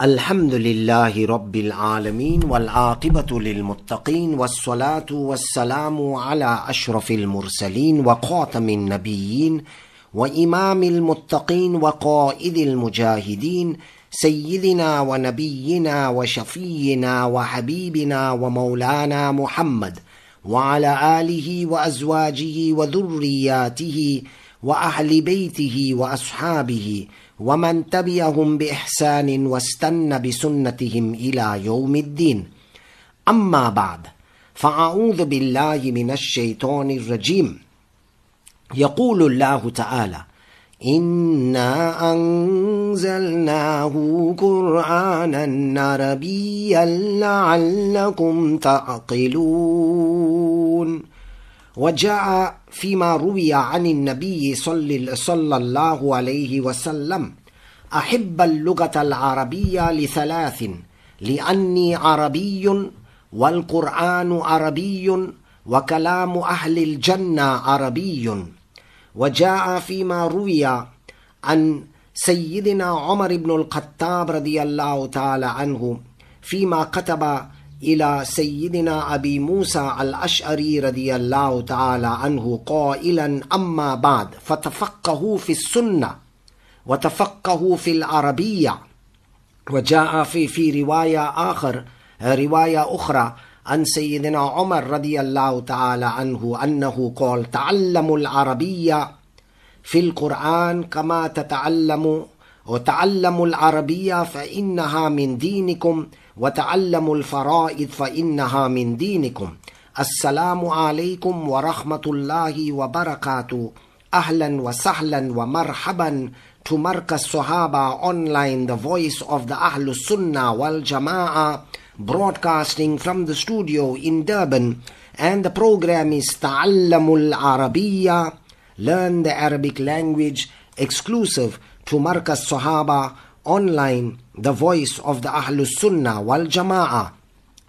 الحمد لله رب العالمين والعاقبة للمتقين والصلاة والسلام على أشرف المرسلين وخاتم النبيين وإمام المتقين وقائد المجاهدين سيدنا ونبينا وشفينا وحبيبنا ومولانا محمد وعلى آله وأزواجه وذرياته وأهل بيته وأصحابه ومن تبعهم بإحسان واستنى بسنتهم إلى يوم الدين. أما بعد فأعوذ بالله من الشيطان الرجيم. يقول الله تعالى إنا أنزلناه قرآنا عربيا لعلكم تعقلون. وجاء فيما روي عن النبي صلى, الله عليه وسلم أحب اللغة العربية لثلاث لأني عربي والقرآن عربي وكلام أهل الجنة عربي. وجاء فيما روي عن سيدنا عمر بن الخطاب رضي الله تعالى عنه فيما كتب إلى سيدنا أبي موسى الأشعري رضي الله تعالى عنه قائلا أما بعد فتفقهوا في السنة وتفقهوا في العربية. وجاء في في رواية آخر رواية أخرى عن سيدنا عمر رضي الله تعالى عنه أنه قال تعلموا العربية في القرآن كما تتعلموا وتعلموا العربية فإنها من دينكم وتعلموا الفرائض فإنها من دينكم السلام عليكم ورحمة الله وبركاته أهلا وسهلا ومرحبا to Marcus Sahaba online, the voice of the Ahlus Sunnah wal Jama'ah, broadcasting from the studio in Durban. And the program is Ta'allamul Arabiya, learn the Arabic language, exclusive to Marcus Sahaba online, the voice of the Ahlus Sunnah wal Jama'ah.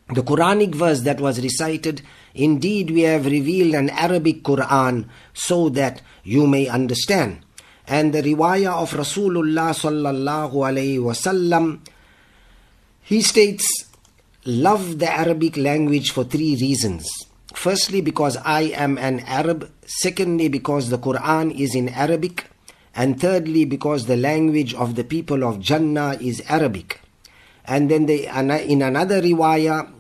The Quranic verse that was recited, indeed we have revealed an Arabic Quran so that you may understand. And the riwayah of Rasulullah sallallahu alayhi wasallam, he states, love the Arabic language for three reasons. Firstly, because I am an Arab. Secondly, because the Quran is in Arabic. And thirdly, because the language of the people of Jannah is Arabic. And then they, in another riwayah,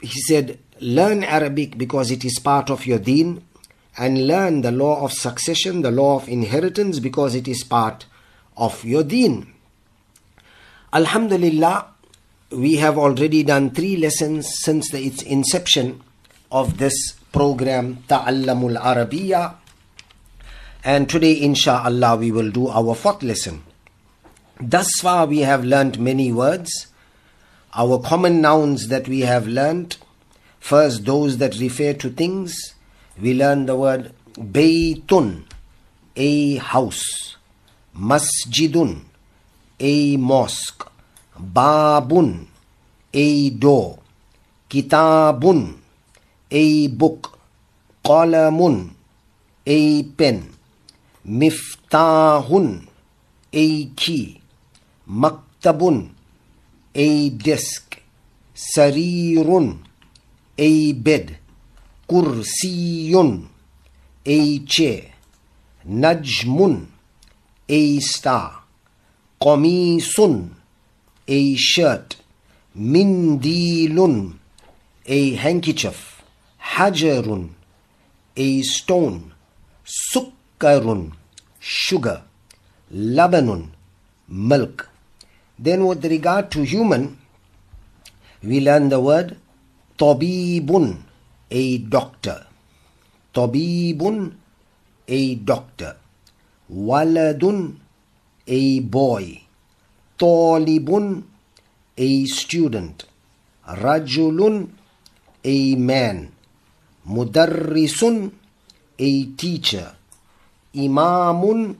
he said, learn Arabic because it is part of your deen, and learn the law of succession, the law of inheritance, because it is part of your deen. Alhamdulillah, we have already done three lessons since the, its inception of this program, Ta'allamul Arabiya. And today, inshallah, we will do our fourth lesson. Thus far, we have learnt many words. Our common nouns that we have learnt. First, those that refer to things. We learn the word Baytun, a house. Masjidun, a mosque. Babun, a door. Kitabun, a book. Qalamun, a pen. Miftahun, a key. Maktabun, a desk. Sarirun, a bed. Kursiyun, a chair. Najmun, a star. Qamisun, a shirt. Mindilun, a handkerchief. Hajarun, a stone. Sukkarun, sugar. Labanun, milk. Then, with regard to human, we learn the word Tabibun, a doctor. Tabibun, a doctor. Waladun, a boy. Talibun, a student. Rajulun, a man. Mudarrisun, a teacher. Imamun,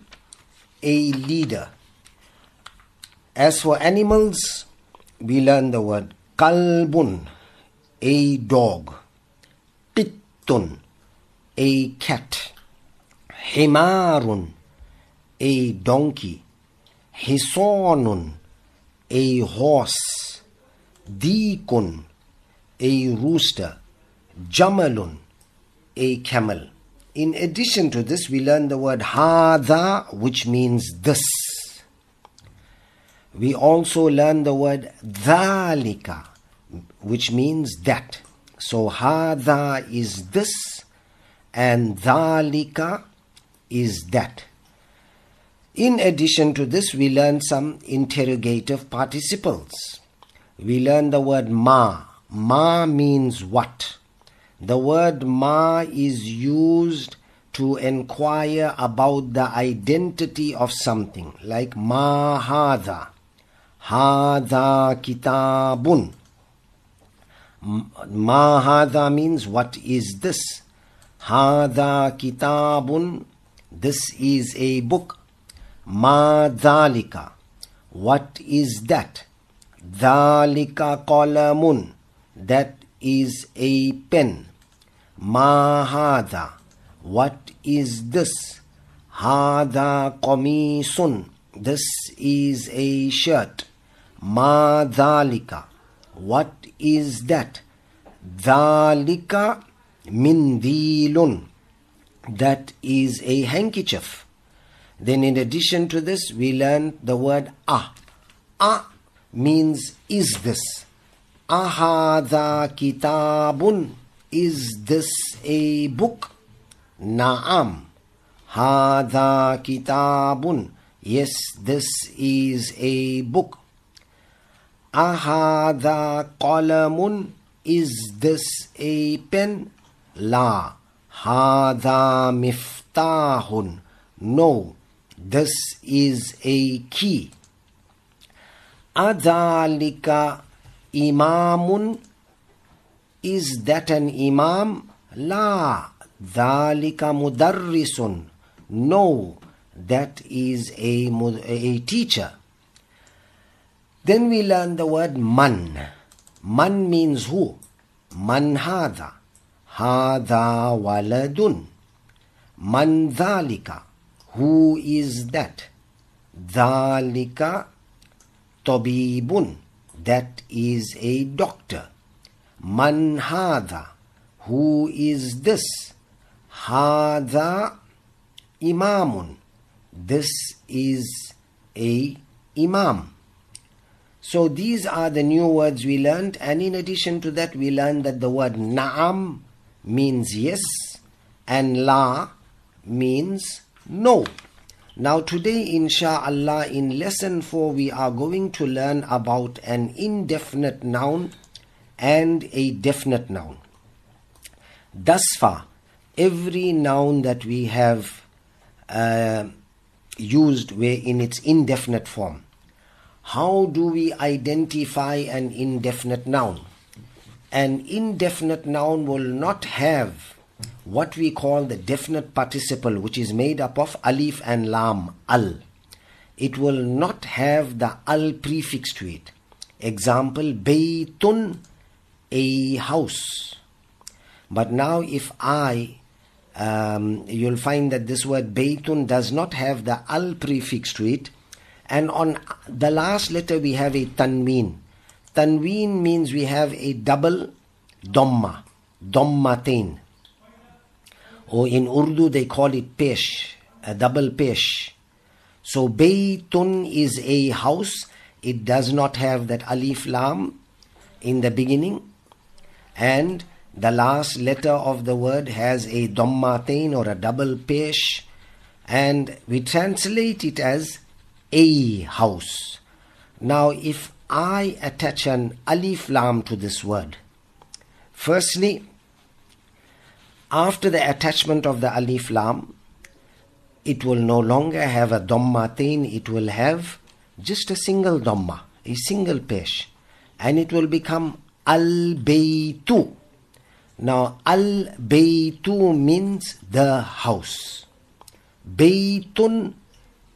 a leader. As for animals, we learn the word kalbun, a dog, qittun, a cat, himarun, a donkey, Hisanun, a horse. Deekun, a rooster. Jamalun, a camel. In addition to this, we learn the word hada, which means this. We also learn the word dhalika, which means that. So hada is this, and dhalika is that. In addition to this, we learn some interrogative participles. We learn the word ma. Ma means what? The word ma is used to inquire about the identity of something, like ma hada, hada kitabun. Ma hada means what is this? Hada kitabun, this is a book. Ma dhalika, what is that? Dhalika qalamun, that is a pen. Ma hada, what is this? Hada qamisun, this is a shirt. Ma dhalika, what is that? Dhalika mindilun, that is a handkerchief. Then, in addition to this, we learn the word ah. Ah means is this. Ahada kitabun, is this a book? Naam. Hada kitabun, yes, this is a book. Ahada qalamun, is this a pen? La. Hada miftahun, no, this is a key. Adalika imamun, is that an imam? La. Dhalika mudarrisun, no, that is a, a teacher. Then we learn the word man. Man means who? Man hada. Hada waladun. Man dhalika. Who is that? Dhalika tabibun. That is a doctor. Man hada. Who is this? Hada imamun. This is a imam. So these are the new words we learned, and in addition to that, we learned that the word na'am means yes, and la means no. Now, today, insha'Allah, in lesson 4, we are going to learn about an indefinite noun and a definite noun. Thus far, every noun that we have uh, used were in its indefinite form. How do we identify an indefinite noun? An indefinite noun will not have what we call the definite participle, which is made up of alif and lam, al. It will not have the al prefix to it. Example, baytun, a house. But now, if I, um, you'll find that this word baytun does not have the al prefix to it, and on the last letter we have a tanween. Tanween means we have a double dhamma, dhammatain. Or in Urdu they call it pesh, a double pesh. So baytun is a house. It does not have that alif lam in the beginning. And the last letter of the word has a dhammatain or a double pesh. And we translate it as a house. Now, if I attach an alif lam to this word, firstly, after the attachment of the alif lam, it will no longer have a dhammatain, it will have just a single dhamma, a single pesh, and it will become al baytu. Now, al baytu means the house. Baytun,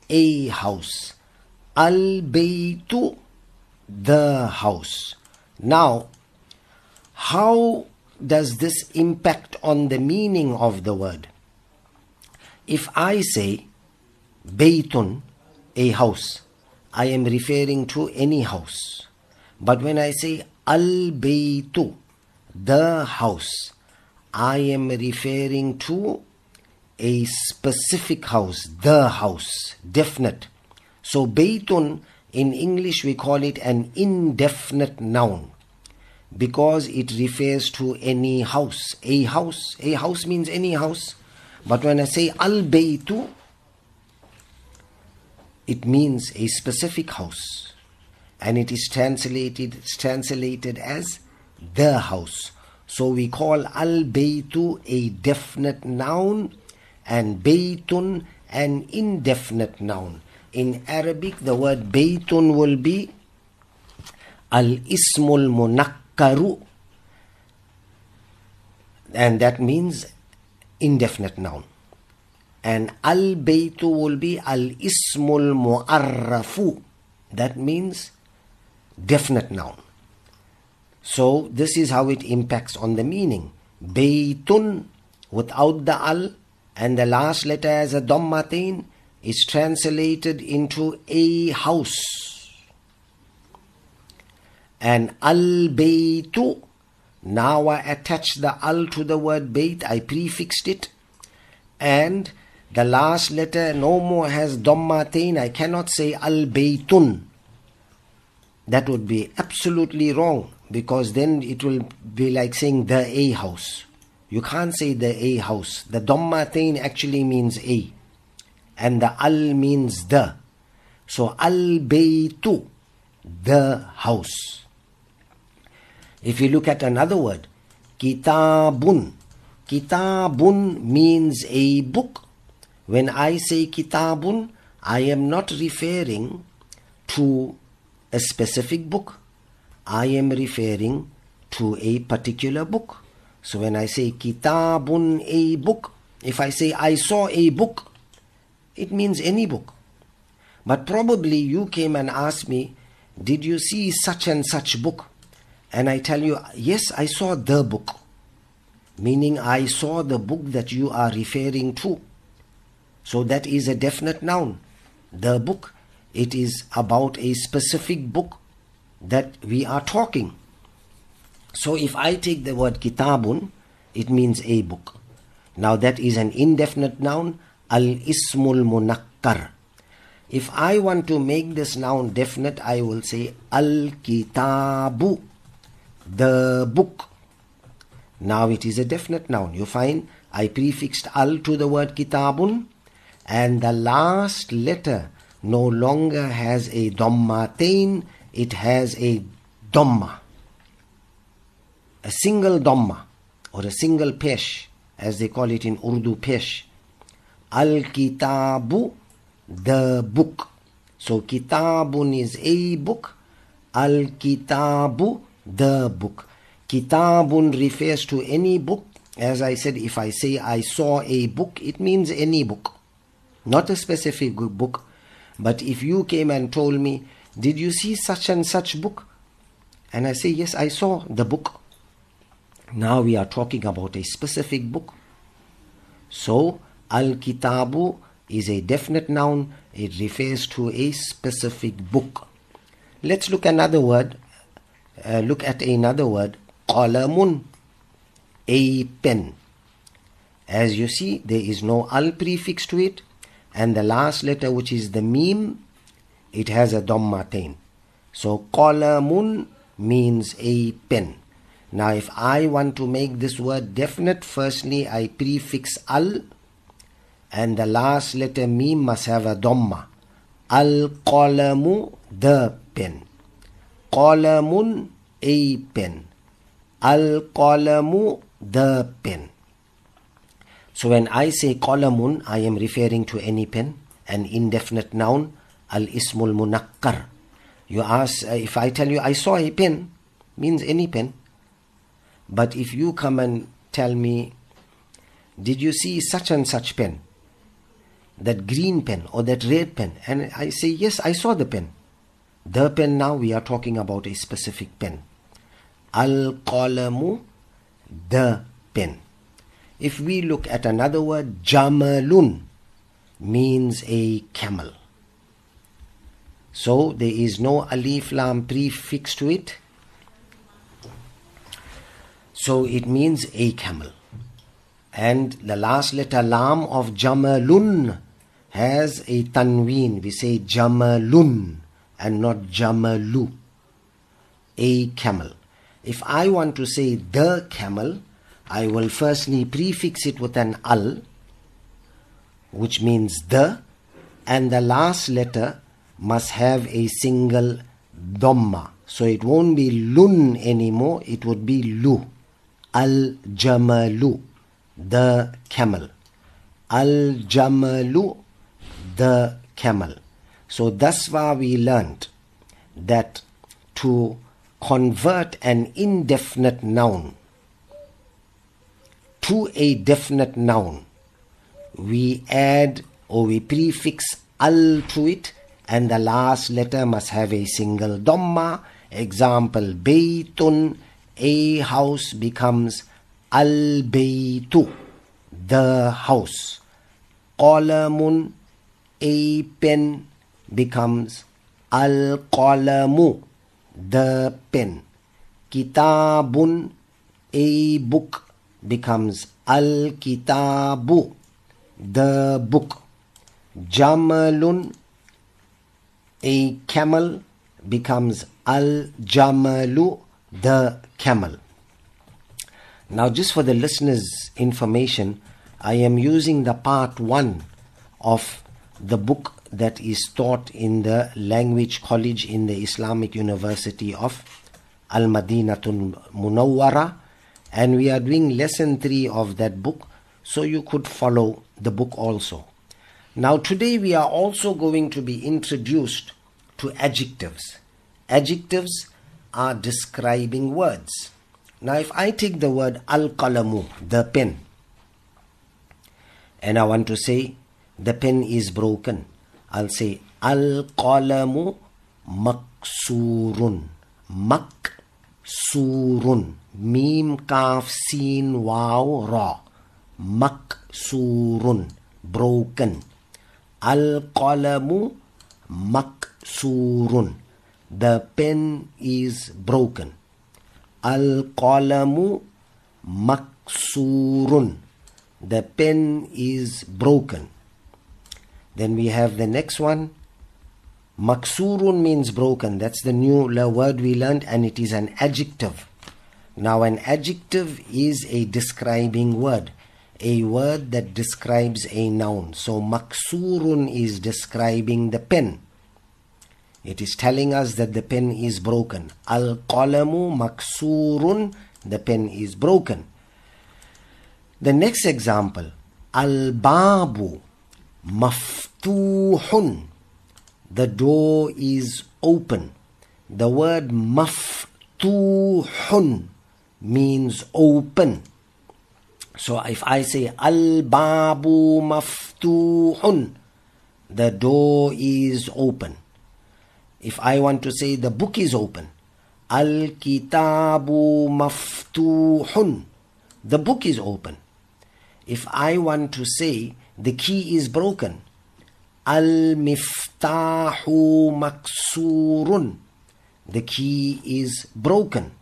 a house. Al baytu, the house. Now, how does this impact on the meaning of the word? If I say baytun, a house, I am referring to any house. But when I say al baytu, the house, I am referring to a specific house, the house, definite. So baytun in English we call it an indefinite noun because it refers to any house. A house, a house means any house. But when I say al baytu, it means a specific house and it is translated translated as the house. So we call al baytu a definite noun and baytun an indefinite noun. In arabic the word baytun will be al ismul munakkaru. And that means indefinite noun. And al baytu will be al ismul mu'arrafu. That means definite noun so this is how it impacts on the meaning baytun without the al and the last letter as a dhammatain is translated into a house and al baytu now I attach the al to the word bayt I prefixed it and the last letter no more has dhammatain. I cannot say al baytun. That would be absolutely wrong because then it will be like saying the A house. You can't say the A house. The dhammatain actually means A. And the al means the. So al baytu, the house. If you look at another word, kitabun. Kitabun means a book when I say kitabun, I am not referring to a specific book. I am referring to a particular book. So when I say kitabun, a book, if I say I saw a book, it means any book. But probably you came and asked me, Did you see such and such book? And I tell you, Yes, I saw the book. Meaning I saw the book that you are referring to. So that is a definite noun. The book, it is about a specific book that we are talking. So if I take the word kitabun, it means a book. Now that is an indefinite noun, al ismul munakkar. If I want to make this noun definite, I will say al kitabu, the book. Now it is a definite noun. You find I prefixed al to the word kitabun and the last letter no longer has a dhammatain, it has a dhamma. A single dhamma or a single pesh, as they call it in Urdu pesh. Al kitabu, the book. So kitabun is a book. Al kitabu, the book. Kitabun refers to any book. As I said, if I say I saw a book, it means any book not a specific book. But if you came and told me, Did you see such and such book? And I say, Yes, I saw the book. Now we are talking about a specific book. So, Al Kitabu is a definite noun, it refers to a specific book. Let's look another word. Uh, look at another word, qalamun, a pen. As you see, there is no al prefix to it and the last letter which is the meme it has a dhammatain so qalamun means a pen. Now if i want to make this word definite firstly i prefix al and the last letter meme must have a dhamma. Al qalamu the pen. Qalamun a pen. Al qalamu the pen so when I say qalamun, I am referring to any pen, an indefinite noun, al ismul munakkar. You ask, uh, if I tell you I saw a pen, means any pen. But if you come and tell me, did you see such and such pen? That green pen or that red pen? And I say, yes, I saw the pen. The pen now we are talking about a specific pen. Al qalamu, the pen. If we look at another word, jamalun means a camel. So there is no alif lam prefix to it. So it means a camel. And the last letter lam of jamalun has a tanween. We say jamalun and not jamalu. A camel. If I want to say the camel, I will firstly prefix it with an al, which means the, and the last letter must have a single dhamma. So it won't be lun anymore, it would be lu. Al jamalu, the camel. Al jamalu, the camel. So thus far we learned that to convert an indefinite noun to a definite noun, we add or we prefix al to it and the last letter must have a single dhamma. Example, baytun, a house becomes al baytu, the house. Qalamun, a pen becomes al qalamu, the pen. Kitabun, a book becomes al kitabu, the book. Jamalun, a camel becomes al jamalu, the camel. Now, just for the listeners' information, I am using the part one of the book that is taught in the language college in the Islamic University of Al Madinatul Munawwara, and we are doing lesson three of that book, so you could follow the book also. Now, today we are also going to be introduced to adjectives. Adjectives are describing words. Now, if I take the word al qalamu, the pen, and I want to say the pen is broken, I'll say al qalamu maksurun. Maksurun. Mim kaf sin waw ra. Maksurun. Broken. Al qalamu maksurun. The pen is broken. Al qalamu maksurun. The pen is broken. Then we have the next one. Maksurun means broken. That's the new word we learned, and it is an adjective. Now, an adjective is a describing word, a word that describes a noun. So, maksurun is describing the pen. It is telling us that the pen is broken. Al qalamu maksurun, the pen is broken. The next example, al babu maftuhun. The door is open. The word maftuhun means open. So if I say al babu maftuhun, the door is open. If I want to say the book is open, al kitabu maftuhun, the book is open. If I want to say the key is broken, miftahu maksurun, the key is broken.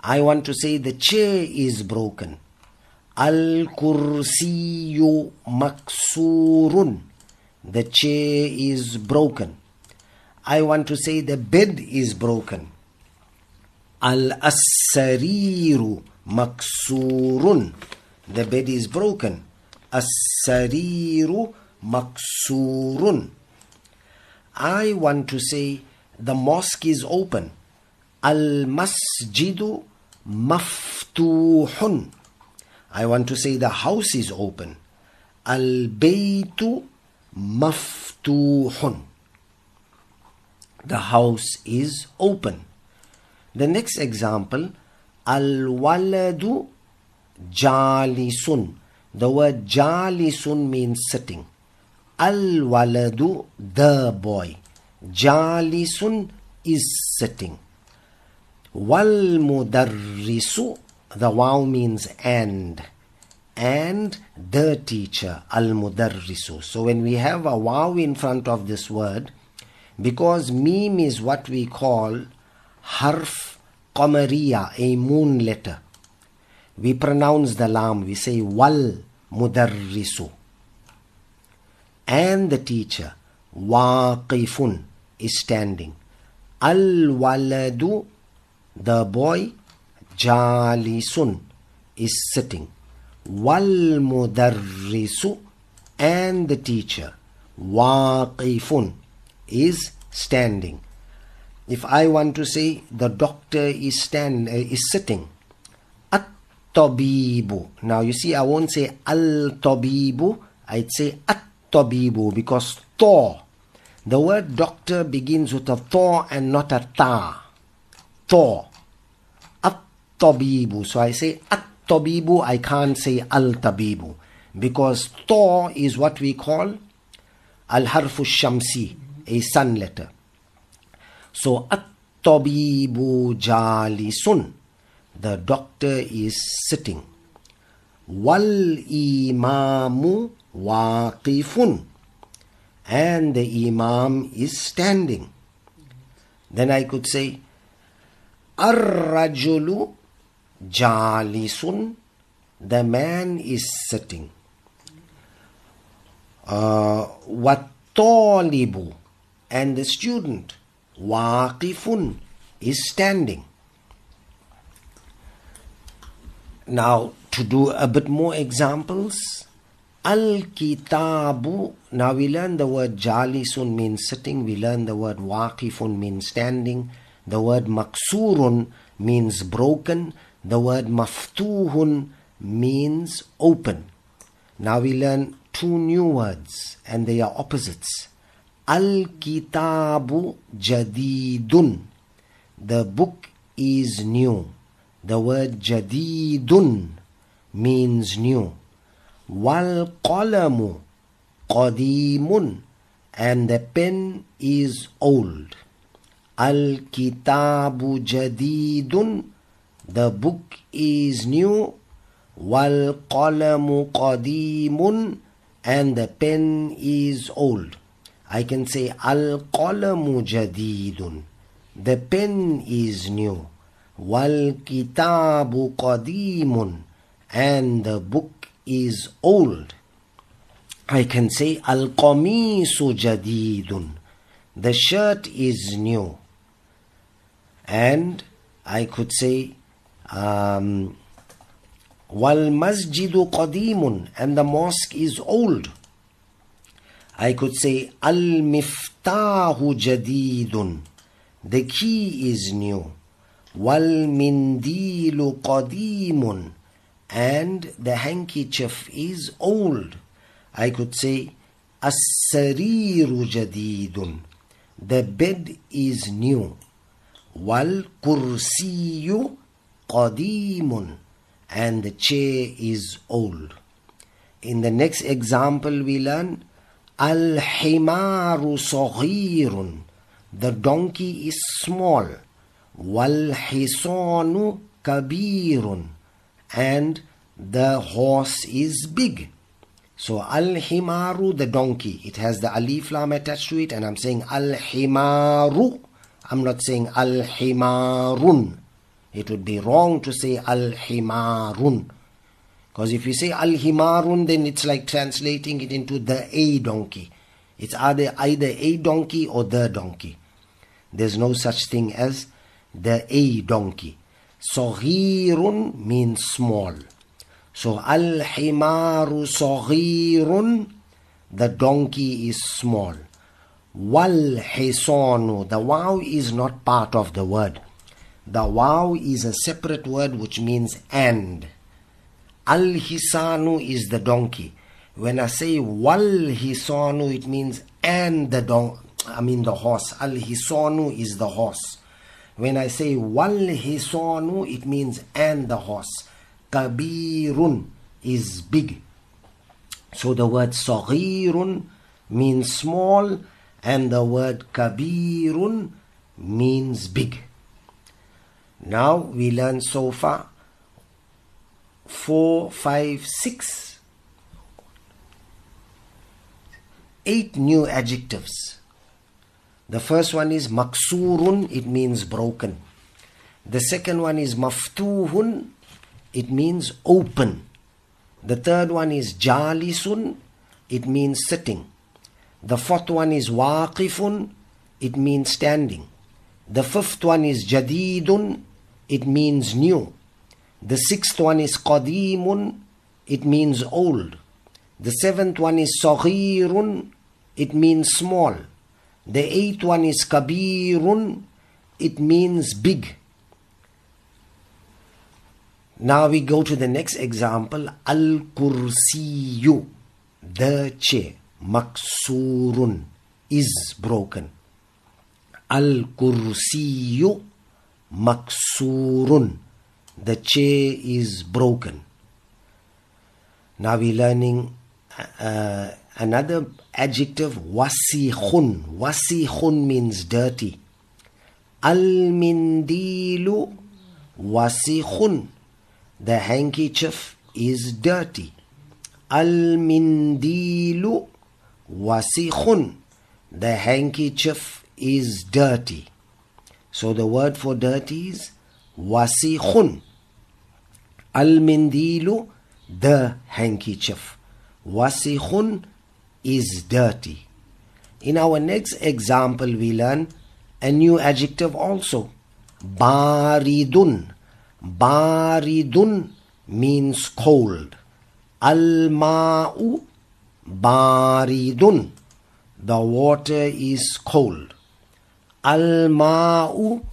I want to say the chair is broken. Kursiyu maksurun. The chair is broken. I want to say the bed is broken. Asariru maksurun. The bed is broken. As-sariru maksurun. I want to say the mosque is open. Al masjidu maftuhun. I want to say the house is open. Al baytu maftuhun. The house is open. The next example, al waladu jalisun. The word jalisun means sitting. Al waladu, the boy. Jalisun is sitting. Wal mudarrisu, the wow means and. And the teacher, al mudarrisu. So when we have a wow in front of this word, Because meme is what we call harf qamariya, a moon letter. We pronounce the lam, we say wal mudarrisu. And the teacher, waqifun, is standing. Al waladu, the boy, jalisun, is sitting. Wal mudarrisu, and the teacher, waqifun, is standing. If I want to say the doctor is stand uh, is sitting, at-tabibu. Now you see, I won't say al-tabibu. I'd say at-tabibu because to. The word doctor begins with a to and not a ta. To. At-tabibu. So I say at-tabibu. I can't say al-tabibu because to is what we call al-harfu shamsi, a sun letter. So at-tabibu jalisun. The doctor is sitting. Wal imamu waqifun. And the imam is standing. Then I could say Ar-rajulu jalisun. The man is sitting. Uh. And the student waqifun is standing. Now, to do a bit more examples, Al Kitabu. Now we learn the word Jalisun means sitting, we learn the word Waqifun means standing, the word Maksurun means broken, the word Maftuhun means open. Now we learn two new words and they are opposites. Al Kitabu Jadidun. The book is new. The word Jadidun means new. Wal Qadimun. And the pen is old. Al Kitabu Jadidun. The book is new. Wal Qadimun. And the pen is old. I can say Al qalamu jadidun. The pen is new. Wal kitabu qadimun. And the book is old. I can say Al qamisu jadidun. The shirt is new. And I could say um, Wal masjidu qadimun. And the mosque is old. I could say Al Miftahu Jadidun. The key is new. Wal Mindilu Qadimun. And the handkerchief is old. I could say Sariru Jadidun. The bed is new. Wal Kursiyu Qadimun. And the chair is old. In the next example, we learn Al-himaru saghirun. The donkey is small. Wal-hisanu kabirun. And the horse is big. So al-himaru, the donkey. It has the alif lam attached to it and I'm saying al-himaru. I'm not saying al-himarun. It would be wrong to say al-himarun. Because if you say al himarun, then it's like translating it into the a donkey. It's either either a donkey or the donkey. There's no such thing as the a donkey. Saghirun means small. So al himaru saghirun, the donkey is small. Wal hisanu, the wow is not part of the word. The wow is a separate word which means and. Al Hisanu is the donkey. When I say Wal Hisanu, it means and the don I mean the horse. Al Hisanu is the horse. When I say Wal Hisanu, it means and the horse. Kabirun is big. So the word Saghirun means small and the word Kabirun means big. Now we learn so far four, five, six, eight new adjectives. The first one is maksurun, it means broken. The second one is maftuhun, it means open. The third one is jalisun, it means sitting. The fourth one is waqifun, it means standing. The fifth one is jadidun, it means new. The sixth one is qadimun, it means old. The seventh one is saghirun, it means small. The eighth one is kabirun, it means big. Now we go to the next example. Al kursiyu, the chair, maksurun, is broken. Al kursiyu, maksurun, the chair is broken. Now we're learning uh, another adjective, wasikhun. Wasikhun means dirty. Al mindilu wasikhun. The handkerchief is dirty. Al mindilu wasikhun. The handkerchief is dirty. So the word for dirty is wasikhun. Al mindilu, the handkerchief. Wasikhun is dirty. In our next example, we learn a new adjective also. Baridun. Baridun means cold. Al-ma'u baridun. The water is cold. Al-ma'u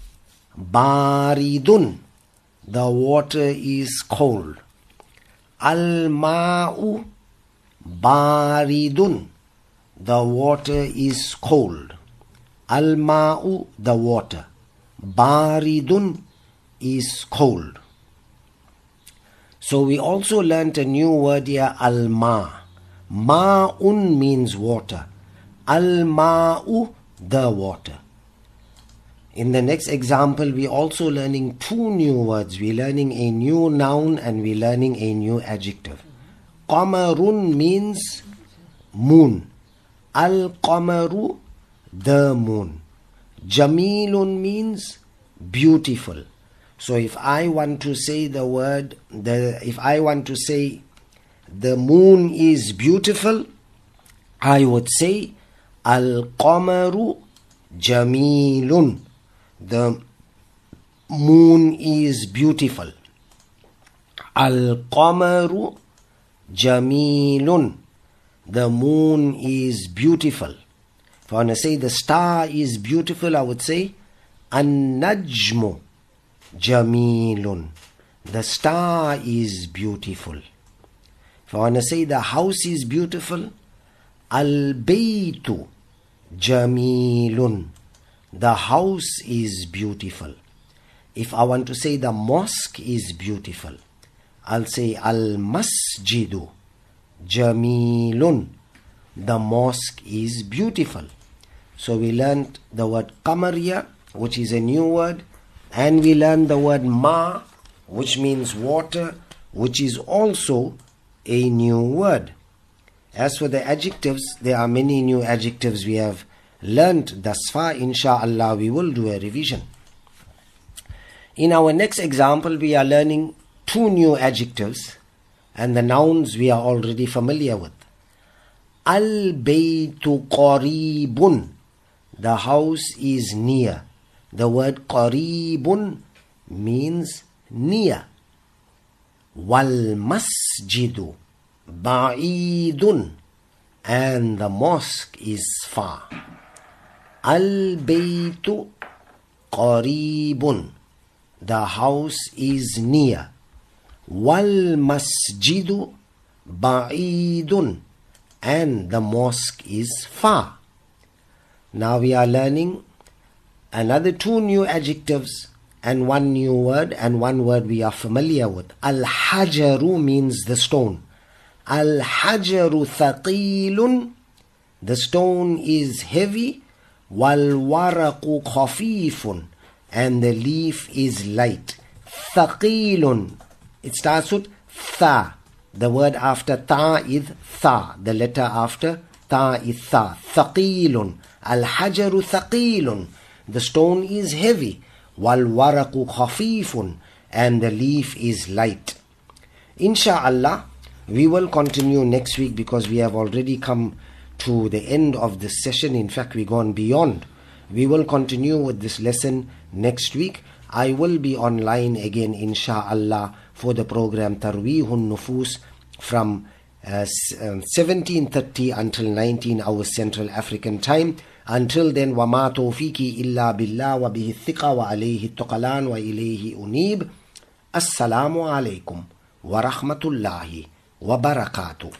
baridun. The water is cold. Al-ma'u baridun. The water is cold. Al-ma'u, the water. Baridun is cold. So we also learnt a new word here, al-ma. Ma'un means water. Al-ma'u, the water. In the next example, we're also learning two new words. We're learning a new noun and we're learning a new adjective. Qamarun means moon. Al-qamaru, the moon. Jamilun means beautiful. So if I want to say the word, the if I want to say the moon is beautiful, I would say Al-qamaru jamilun. The moon is beautiful. Al-qamaru jamilun. The moon is beautiful. If I want to say the star is beautiful, I would say An-najmu jamilun. The star is beautiful. If I want to say the house is beautiful, Al-baytu jamilun. The house is beautiful. If I want to say the mosque is beautiful, I'll say Al-masjidu jamilun. The mosque is beautiful. So we learned the word qamariya, which is a new word, and we learned the word ma, which means water, which is also a new word. As for the adjectives, there are many new adjectives we have learned thus far. Insha'Allah, we will do a revision. In our next example, we are learning two new adjectives, and the nouns we are already familiar with. Al baytu qaribun. The house is near. The word qaribun means near. Wal masjidu ba'idun. And the mosque is far. Al baytu qaribun. The house is near. Wal masjidu ba'idun. And the mosque is far. Now we are learning another two new adjectives and one new word and one word we are familiar with. Al hajaru means the stone. Al hajaru thaqilun. The stone is heavy. Wal waraqu khafifun. And the leaf is light. Thaqilun. It starts with tha. The word after ta is tha. The letter after ta itha thaqilun al-hajaru thaqilun the stone is heavy wal waraqu khafifun and the leaf is light Insha'Allah, we will continue next week because we have already come to the end of this session. In fact, we've gone beyond. We will continue with this lesson next week. I will be online again, insha'Allah, for the program Tarweehun Nufus from uh, 17.30 until 19 hours Central African Time. Until then, وَمَا تَوْفِيقِي إِلَّا بِاللَّهِ وَبِهِ الثِّقَةِ وَعَلَيْهِ التُّقَلَانُ وَإِلَيْهِ أُنِيبُ السلام عليكم ورحمة الله وبركاته